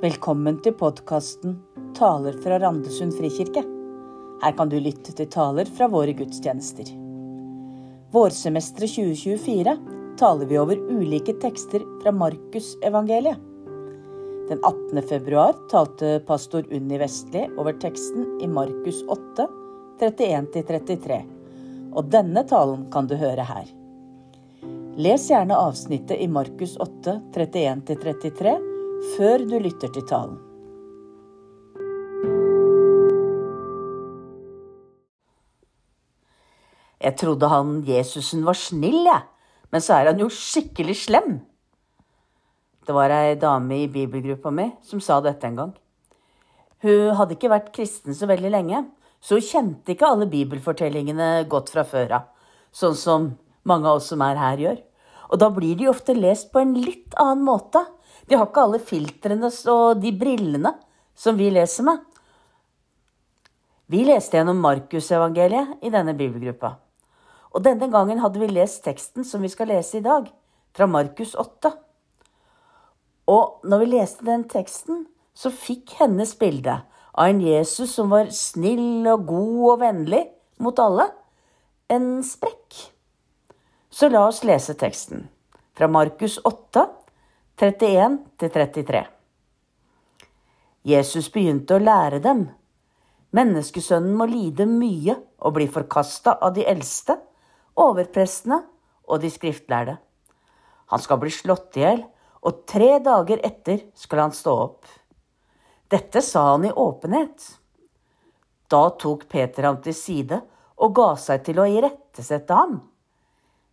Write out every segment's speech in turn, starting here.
Velkommen til podkasten 'Taler fra Randesund frikirke'. Her kan du lytte til taler fra våre gudstjenester. Vårsemesteret 2024 taler vi over ulike tekster fra Markusevangeliet. Den 18. februar talte pastor Unni Vestli over teksten i Markus 8, 31-33. Og denne talen kan du høre her. Les gjerne avsnittet i Markus 8, 31-33 før du lytter til talen. Jeg trodde han Jesusen var snill, jeg, men så er han jo skikkelig slem. Det var ei dame i bibelgruppa mi som sa dette en gang. Hun hadde ikke vært kristen så veldig lenge, så hun kjente ikke alle bibelfortellingene godt fra før av, sånn som mange av oss som er her, gjør. Og da blir de ofte lest på en litt annen måte de har ikke alle filtrene og de brillene som vi leser med. Vi leste gjennom Markusevangeliet i denne bibelgruppa. Og denne gangen hadde vi lest teksten som vi skal lese i dag, fra Markus 8. Og når vi leste den teksten, så fikk hennes bilde av en Jesus som var snill og god og vennlig mot alle, en sprekk. Så la oss lese teksten fra Markus 8, 31-33. Jesus begynte å lære dem. Menneskesønnen må lide mye og bli forkasta av de eldste, overprestene og de skriftlærde. Han skal bli slått i hjel, og tre dager etter skal han stå opp. Dette sa han i åpenhet. Da tok Peter ham til side og ga seg til å irettesette ham.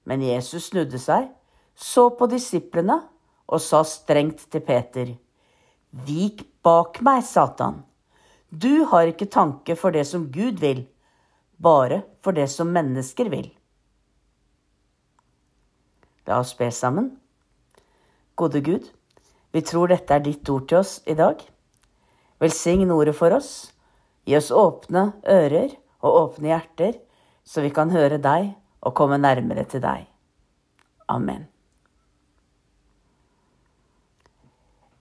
Men Jesus snudde seg, så på disiplene og sa strengt til Peter, Vik bak meg, Satan. Du har ikke tanke for det som Gud vil, bare for det som mennesker vil. La oss be sammen. Gode Gud, vi tror dette er ditt ord til oss i dag. Velsign ordet for oss. Gi oss åpne ører og åpne hjerter, så vi kan høre deg og komme nærmere til deg. Amen.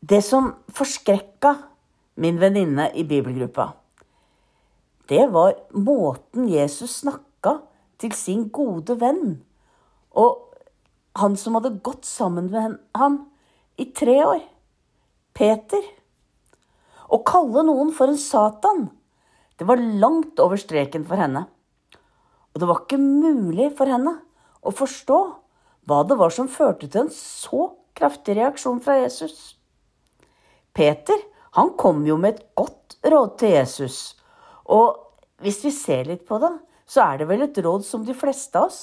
Det som forskrekka min venninne i bibelgruppa, det var måten Jesus snakka til sin gode venn, og han som hadde gått sammen med ham i tre år, Peter. Å kalle noen for en Satan, det var langt over streken for henne. Og det var ikke mulig for henne å forstå hva det var som førte til en så kraftig reaksjon fra Jesus. Peter han kom jo med et godt råd til Jesus. Og hvis vi ser litt på det, så er det vel et råd som de fleste av oss,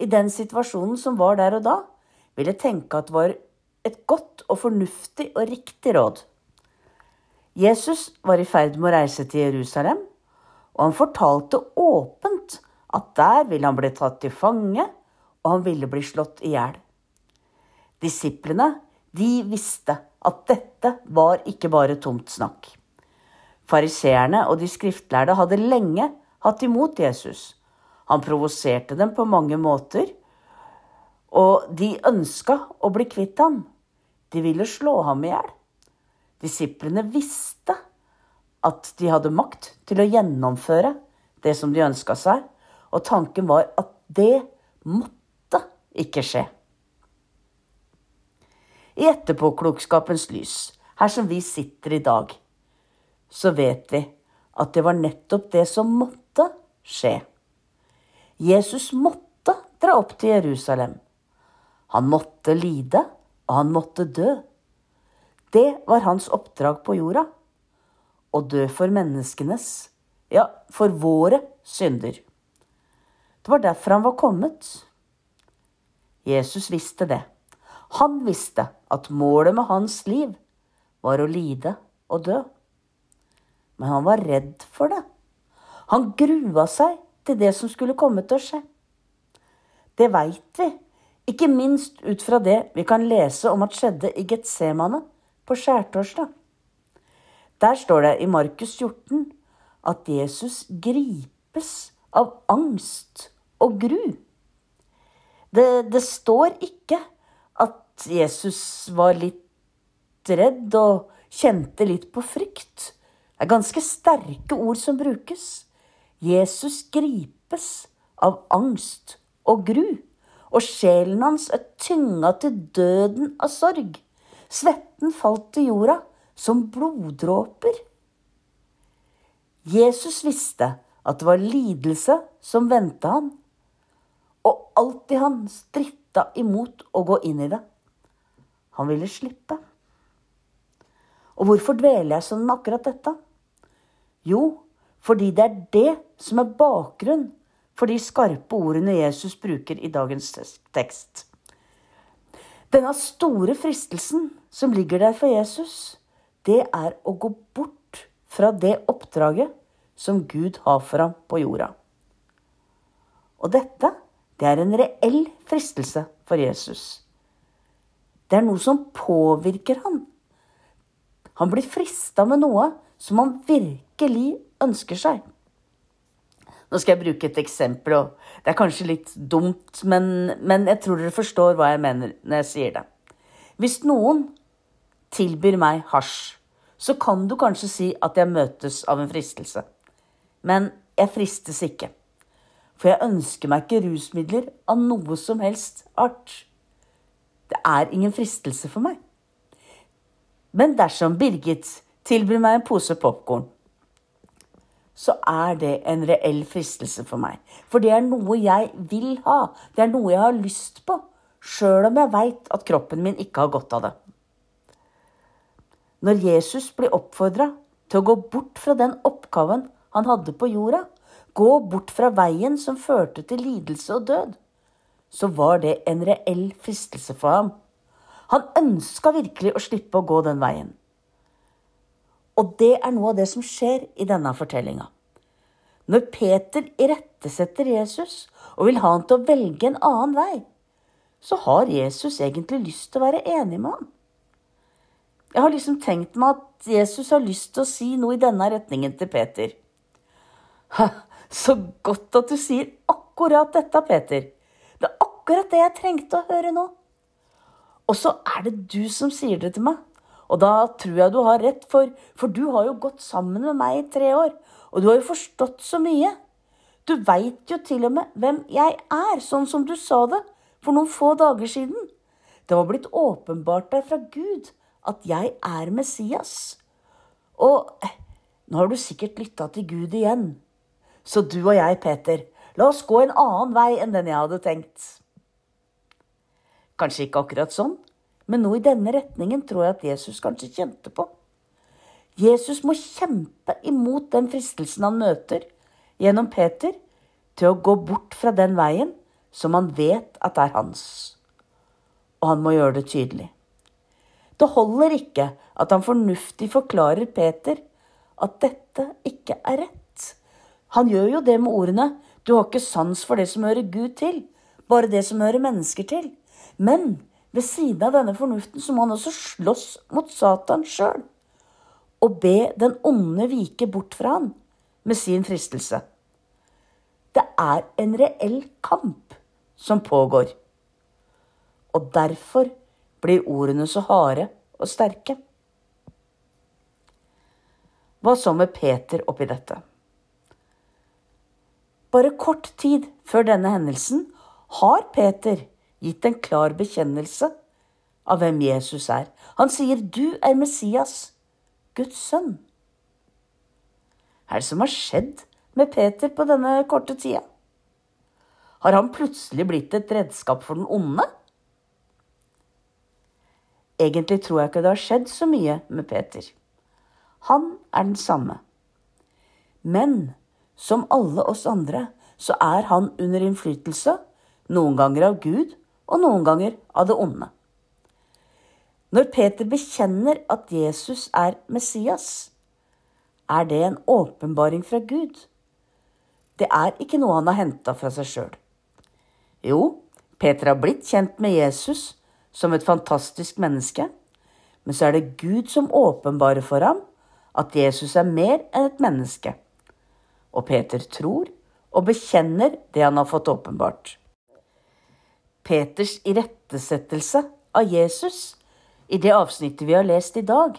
i den situasjonen som var der og da, ville tenke at var et godt og fornuftig og riktig råd. Jesus var i ferd med å reise til Jerusalem, og han fortalte åpent at der ville han bli tatt til fange, og han ville bli slått i hjel. Disiplene, de visste at dette var ikke bare tomt snakk. Fariseerne og de skriftlærde hadde lenge hatt imot Jesus. Han provoserte dem på mange måter, og de ønska å bli kvitt ham. De ville slå ham i hjel. Disiplene visste at de hadde makt til å gjennomføre det som de ønska seg, og tanken var at det måtte ikke skje i etterpåklokskapens lys, her som vi sitter i dag, så vet vi at det var nettopp det som måtte skje. Jesus måtte dra opp til Jerusalem. Han måtte lide, og han måtte dø. Det var hans oppdrag på jorda. Å dø for menneskenes, ja, for våre synder. Det var derfor han var kommet. Jesus visste det. Han visste at målet med hans liv var å lide og dø. Men han var redd for det. Han grua seg til det som skulle komme til å skje. Det veit vi, ikke minst ut fra det vi kan lese om at skjedde i Getsemane på skjærtorsdag. Der står det i Markus 14 at Jesus gripes av angst og gru. Det, det står ikke Jesus var litt redd og kjente litt på frykt. Det er ganske sterke ord som brukes. Jesus gripes av angst og gru, og sjelen hans er tynga til døden av sorg. Svetten falt til jorda som bloddråper. Jesus visste at det var lidelse som venta han, og alltid han stritta imot å gå inn i det. Han ville slippe. Og hvorfor dveler jeg sånn med akkurat dette? Jo, fordi det er det som er bakgrunn for de skarpe ordene Jesus bruker i dagens tekst. Denne store fristelsen som ligger der for Jesus, det er å gå bort fra det oppdraget som Gud har for ham på jorda. Og dette, det er en reell fristelse for Jesus. Det er noe som påvirker han. Han blir frista med noe som han virkelig ønsker seg. Nå skal jeg bruke et eksempel, og det er kanskje litt dumt, men, men jeg tror dere forstår hva jeg mener når jeg sier det. Hvis noen tilbyr meg hasj, så kan du kanskje si at jeg møtes av en fristelse. Men jeg fristes ikke. For jeg ønsker meg ikke rusmidler av noe som helst art. Det er ingen fristelse for meg. Men dersom Birgit tilbyr meg en pose popkorn, så er det en reell fristelse for meg. For det er noe jeg vil ha. Det er noe jeg har lyst på. Sjøl om jeg veit at kroppen min ikke har godt av det. Når Jesus blir oppfordra til å gå bort fra den oppgaven han hadde på jorda, gå bort fra veien som førte til lidelse og død, så var det en reell fristelse for ham han ønska virkelig å slippe å gå den veien. Og det er noe av det som skjer i denne fortellinga. Når Peter irettesetter Jesus og vil ha han til å velge en annen vei, så har Jesus egentlig lyst til å være enig med ham. Jeg har liksom tenkt meg at Jesus har lyst til å si noe i denne retningen til Peter. Ha, så godt at du sier akkurat dette, Peter. Akkurat det jeg trengte å høre nå. Og så er det du som sier det til meg. Og da tror jeg du har rett, for, for du har jo gått sammen med meg i tre år. Og du har jo forstått så mye. Du veit jo til og med hvem jeg er, sånn som du sa det for noen få dager siden. Det var blitt åpenbart deg fra Gud at jeg er Messias. Og eh, nå har du sikkert lytta til Gud igjen. Så du og jeg, Peter, la oss gå en annen vei enn den jeg hadde tenkt. Kanskje ikke akkurat sånn, men noe i denne retningen tror jeg at Jesus kanskje kjente på. Jesus må kjempe imot den fristelsen han møter gjennom Peter, til å gå bort fra den veien som han vet at er hans. Og han må gjøre det tydelig. Det holder ikke at han fornuftig forklarer Peter at dette ikke er rett. Han gjør jo det med ordene 'du har ikke sans for det som hører Gud til', bare det som hører mennesker til'. Men ved siden av denne fornuften så må han også slåss mot Satan sjøl. Og be den onde vike bort fra han med sin fristelse. Det er en reell kamp som pågår. Og derfor blir ordene så harde og sterke. Hva så med Peter oppi dette? Bare kort tid før denne hendelsen har Peter gitt en klar bekjennelse av hvem Jesus er. Han sier 'Du er Messias, Guds sønn'. Hva er det som har skjedd med Peter på denne korte tida? Har han plutselig blitt et redskap for den onde? Egentlig tror jeg ikke det har skjedd så mye med Peter. Han er den samme. Men som alle oss andre så er han under innflytelse, noen ganger av Gud og noen ganger av det onde. Når Peter bekjenner at Jesus er Messias, er det en åpenbaring fra Gud. Det er ikke noe han har henta fra seg sjøl. Jo, Peter har blitt kjent med Jesus som et fantastisk menneske, men så er det Gud som åpenbarer for ham at Jesus er mer enn et menneske. Og Peter tror og bekjenner det han har fått åpenbart. Peters irettesettelse av Jesus i det avsnittet vi har lest i dag,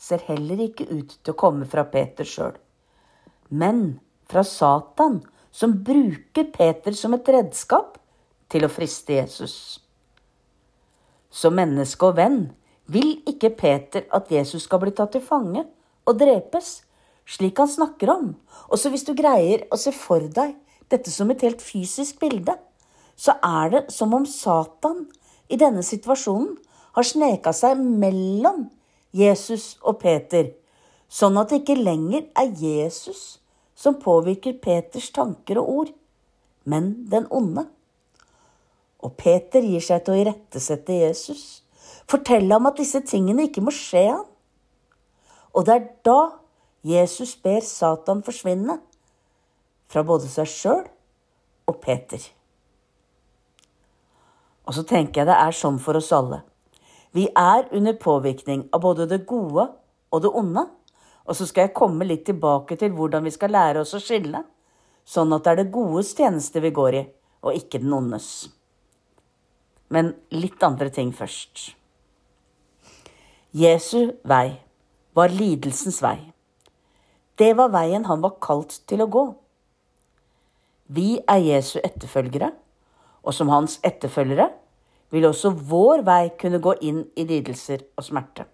ser heller ikke ut til å komme fra Peter sjøl, men fra Satan, som bruker Peter som et redskap til å friste Jesus. Som menneske og venn vil ikke Peter at Jesus skal bli tatt til fange og drepes, slik han snakker om. Også hvis du greier å se for deg dette som et helt fysisk bilde, så er det som om Satan i denne situasjonen har sneka seg mellom Jesus og Peter, sånn at det ikke lenger er Jesus som påvirker Peters tanker og ord, men den onde. Og Peter gir seg til å irettesette Jesus, fortelle ham at disse tingene ikke må skje ham. Og det er da Jesus ber Satan forsvinne fra både seg sjøl og Peter. Og så tenker jeg det er sånn for oss alle. Vi er under påvirkning av både det gode og det onde. Og så skal jeg komme litt tilbake til hvordan vi skal lære oss å skille, sånn at det er det godes tjeneste vi går i, og ikke den ondes. Men litt andre ting først. Jesu vei var lidelsens vei. Det var veien han var kalt til å gå. Vi er Jesu etterfølgere, og som hans etterfølgere vil også vår vei kunne gå inn i lidelser og smerte.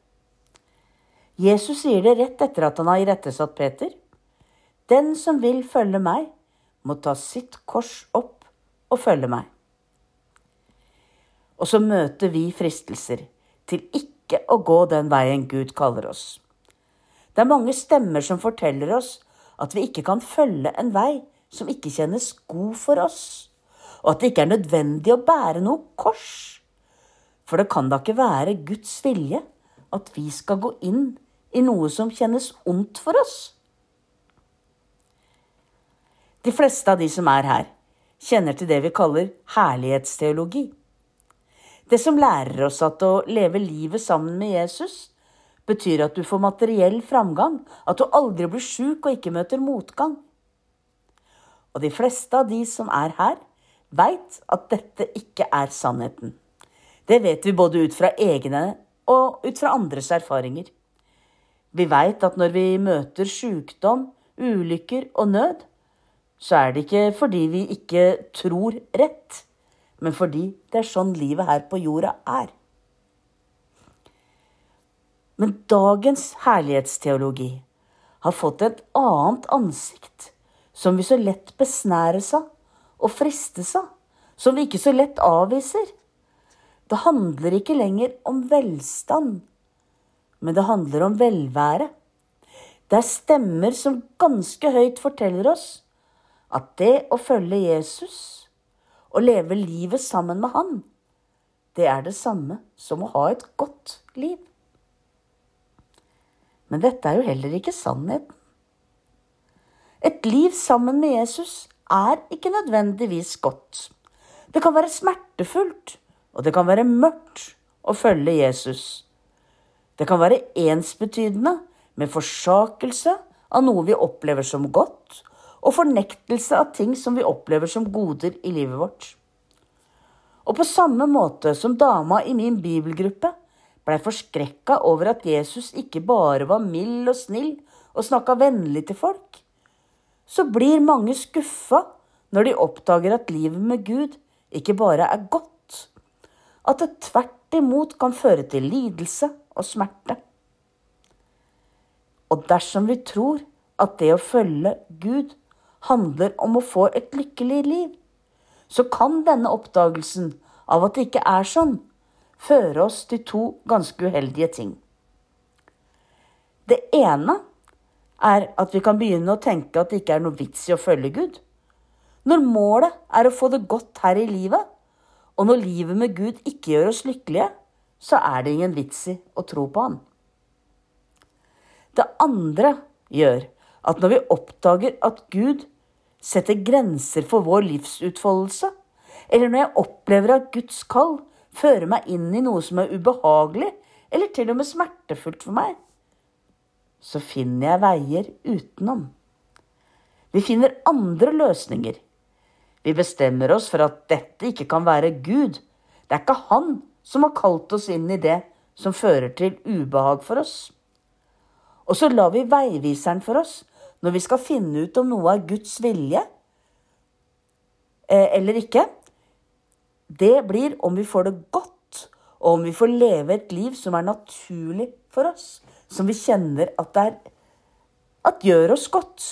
Jesus sier det rett etter at han har irettesatt Peter. Den som vil følge meg, må ta sitt kors opp og følge meg. Og så møter vi fristelser til ikke å gå den veien Gud kaller oss. Det er mange stemmer som forteller oss at vi ikke kan følge en vei som ikke kjennes god for oss, og at det ikke er nødvendig å bære noe kors. For det kan da ikke være Guds vilje at vi skal gå inn i noe som kjennes ondt for oss? De fleste av de som er her, kjenner til det vi kaller herlighetsteologi. Det som lærer oss at å leve livet sammen med Jesus betyr at du får materiell framgang, at du aldri blir sjuk og ikke møter motgang. Og de fleste av de som er her, veit at dette ikke er sannheten. Det vet vi både ut fra egne og ut fra andres erfaringer. Vi veit at når vi møter sjukdom, ulykker og nød, så er det ikke fordi vi ikke tror rett, men fordi det er sånn livet her på jorda er. Men dagens herlighetsteologi har fått et annet ansikt, som vi så lett besnæres av og fristes av, som vi ikke så lett avviser. Det handler ikke lenger om velstand, men det handler om velvære. Det er stemmer som ganske høyt forteller oss at det å følge Jesus og leve livet sammen med Han, det er det samme som å ha et godt liv. Men dette er jo heller ikke sannheten. Et liv sammen med Jesus er ikke nødvendigvis godt. Det kan være smertefullt, og det kan være mørkt å følge Jesus. Det kan være ensbetydende med forsakelse av noe vi opplever som godt, og fornektelse av ting som vi opplever som goder i livet vårt. Og på samme måte som dama i min bibelgruppe blei forskrekka over at Jesus ikke bare var mild og snill og snakka vennlig til folk, så blir mange skuffa når de oppdager at livet med Gud ikke bare er godt, at det tvert imot kan føre til lidelse og smerte. Og dersom vi tror at det å følge Gud handler om å få et lykkelig liv, så kan denne oppdagelsen av at det ikke er sånn, føre oss til to ganske uheldige ting. Det ene er at vi kan begynne å tenke at det ikke er noe vits i å følge Gud. Når målet er å få det godt her i livet, og når livet med Gud ikke gjør oss lykkelige, så er det ingen vits i å tro på Han. Det andre gjør at når vi oppdager at Gud setter grenser for vår livsutfoldelse, eller når jeg opplever at Guds kall fører meg inn i noe som er ubehagelig, eller til og med smertefullt for meg, så finner jeg veier utenom. Vi finner andre løsninger. Vi bestemmer oss for at dette ikke kan være Gud. Det er ikke Han som har kalt oss inn i det som fører til ubehag for oss. Og så lar vi veiviseren for oss når vi skal finne ut om noe er Guds vilje eh, eller ikke. Det blir om vi får det godt, og om vi får leve et liv som er naturlig for oss. Som vi kjenner at, er, at gjør oss godt.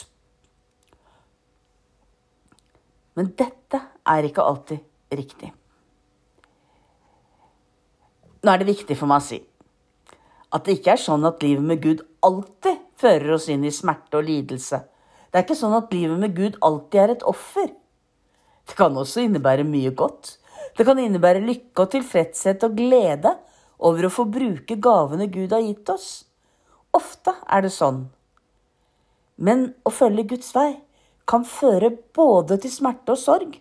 Men dette er ikke alltid riktig. Nå er det viktig for meg å si at det ikke er sånn at livet med Gud alltid fører oss inn i smerte og lidelse. Det er ikke sånn at livet med Gud alltid er et offer. Det kan også innebære mye godt. Det kan innebære lykke og tilfredshet og glede over å få bruke gavene Gud har gitt oss. Ofte er det sånn. Men å følge Guds vei kan føre både til smerte og sorg,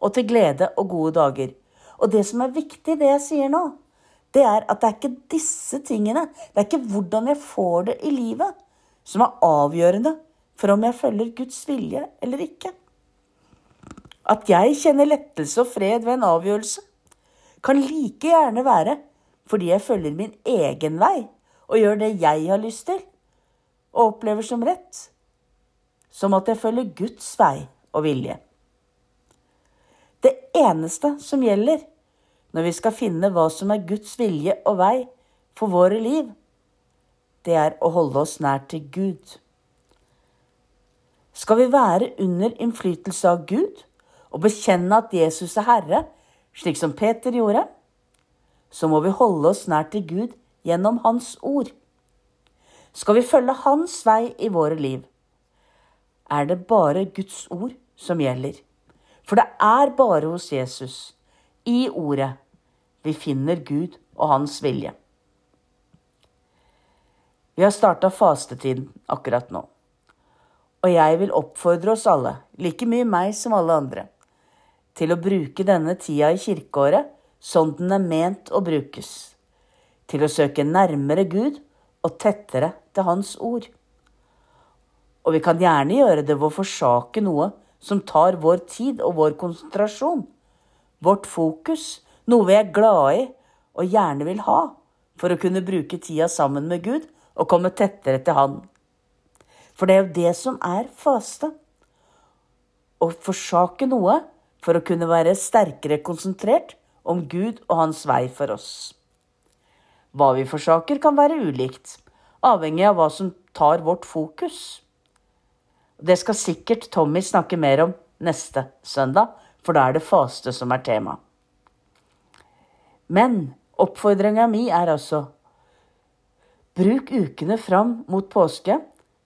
og til glede og gode dager. Og det som er viktig, det jeg sier nå, det er at det er ikke disse tingene, det er ikke hvordan jeg får det i livet, som er avgjørende for om jeg følger Guds vilje eller ikke. At jeg kjenner lettelse og fred ved en avgjørelse, kan like gjerne være fordi jeg følger min egen vei og gjør det jeg har lyst til og opplever som rett, som at jeg følger Guds vei og vilje. Det eneste som gjelder, når vi skal finne hva som er Guds vilje og vei for våre liv, det er å holde oss nær til Gud. Skal vi være under innflytelse av Gud og bekjenne at Jesus er Herre, slik som Peter gjorde, så må vi holde oss nær til Gud gjennom Hans ord. Skal vi følge Hans vei i våre liv, er det bare Guds ord som gjelder. For det er bare hos Jesus i Ordet vi finner Gud og Hans vilje. Vi har starta fastetiden akkurat nå. Og jeg vil oppfordre oss alle, like mye meg som alle andre, til å bruke denne tida i kirkeåret sånn den er ment å brukes. Til å søke nærmere Gud og tettere til Hans ord. Og vi kan gjerne gjøre det ved å forsake noe som tar vår tid og vår konsentrasjon vårt fokus, noe vi er glade i og gjerne vil ha for å kunne bruke tida sammen med Gud og komme tettere til Han. For det er jo det som er faste. Å forsake noe for å kunne være sterkere konsentrert om Gud og Hans vei for oss. Hva vi forsaker, kan være ulikt, avhengig av hva som tar vårt fokus. Det skal sikkert Tommy snakke mer om neste søndag, for da er det faste som er tema. Men oppfordringa mi er altså Bruk ukene fram mot påske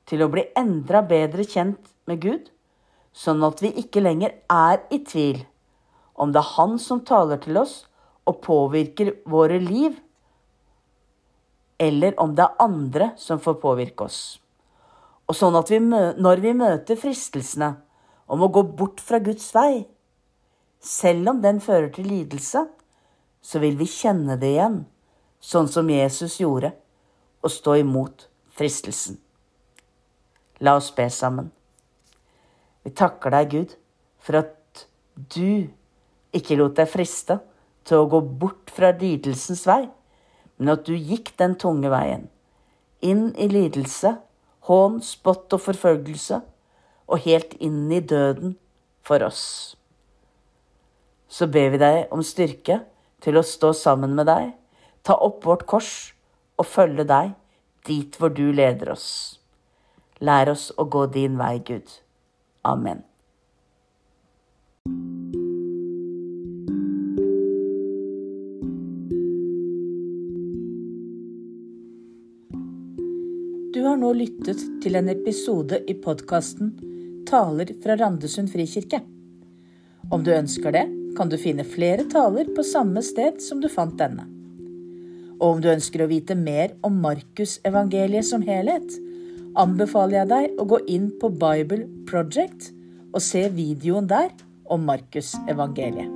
til å bli endra bedre kjent med Gud, sånn at vi ikke lenger er i tvil om det er Han som taler til oss og påvirker våre liv, eller om det er andre som får påvirke oss. Og sånn at vi, når vi møter fristelsene om å gå bort fra Guds vei, selv om den fører til lidelse, så vil vi kjenne det igjen, sånn som Jesus gjorde, og stå imot fristelsen. La oss be sammen. Vi takker deg, Gud, for at du ikke lot deg friste til å gå bort fra lidelsens vei, men at du gikk den tunge veien, inn i lidelse, hån, spott og forfølgelse, og helt inn i døden for oss så ber vi deg om styrke til å stå sammen med deg, ta opp vårt kors og følge deg dit hvor du leder oss. Lær oss å gå din vei, Gud. Amen. Har nå lyttet til en episode i podkasten Taler fra Randesund frikirke. Om du ønsker det, kan du finne flere taler på samme sted som du fant denne. Og om du ønsker å vite mer om Markusevangeliet som helhet, anbefaler jeg deg å gå inn på Bible Project og se videoen der om Markusevangeliet.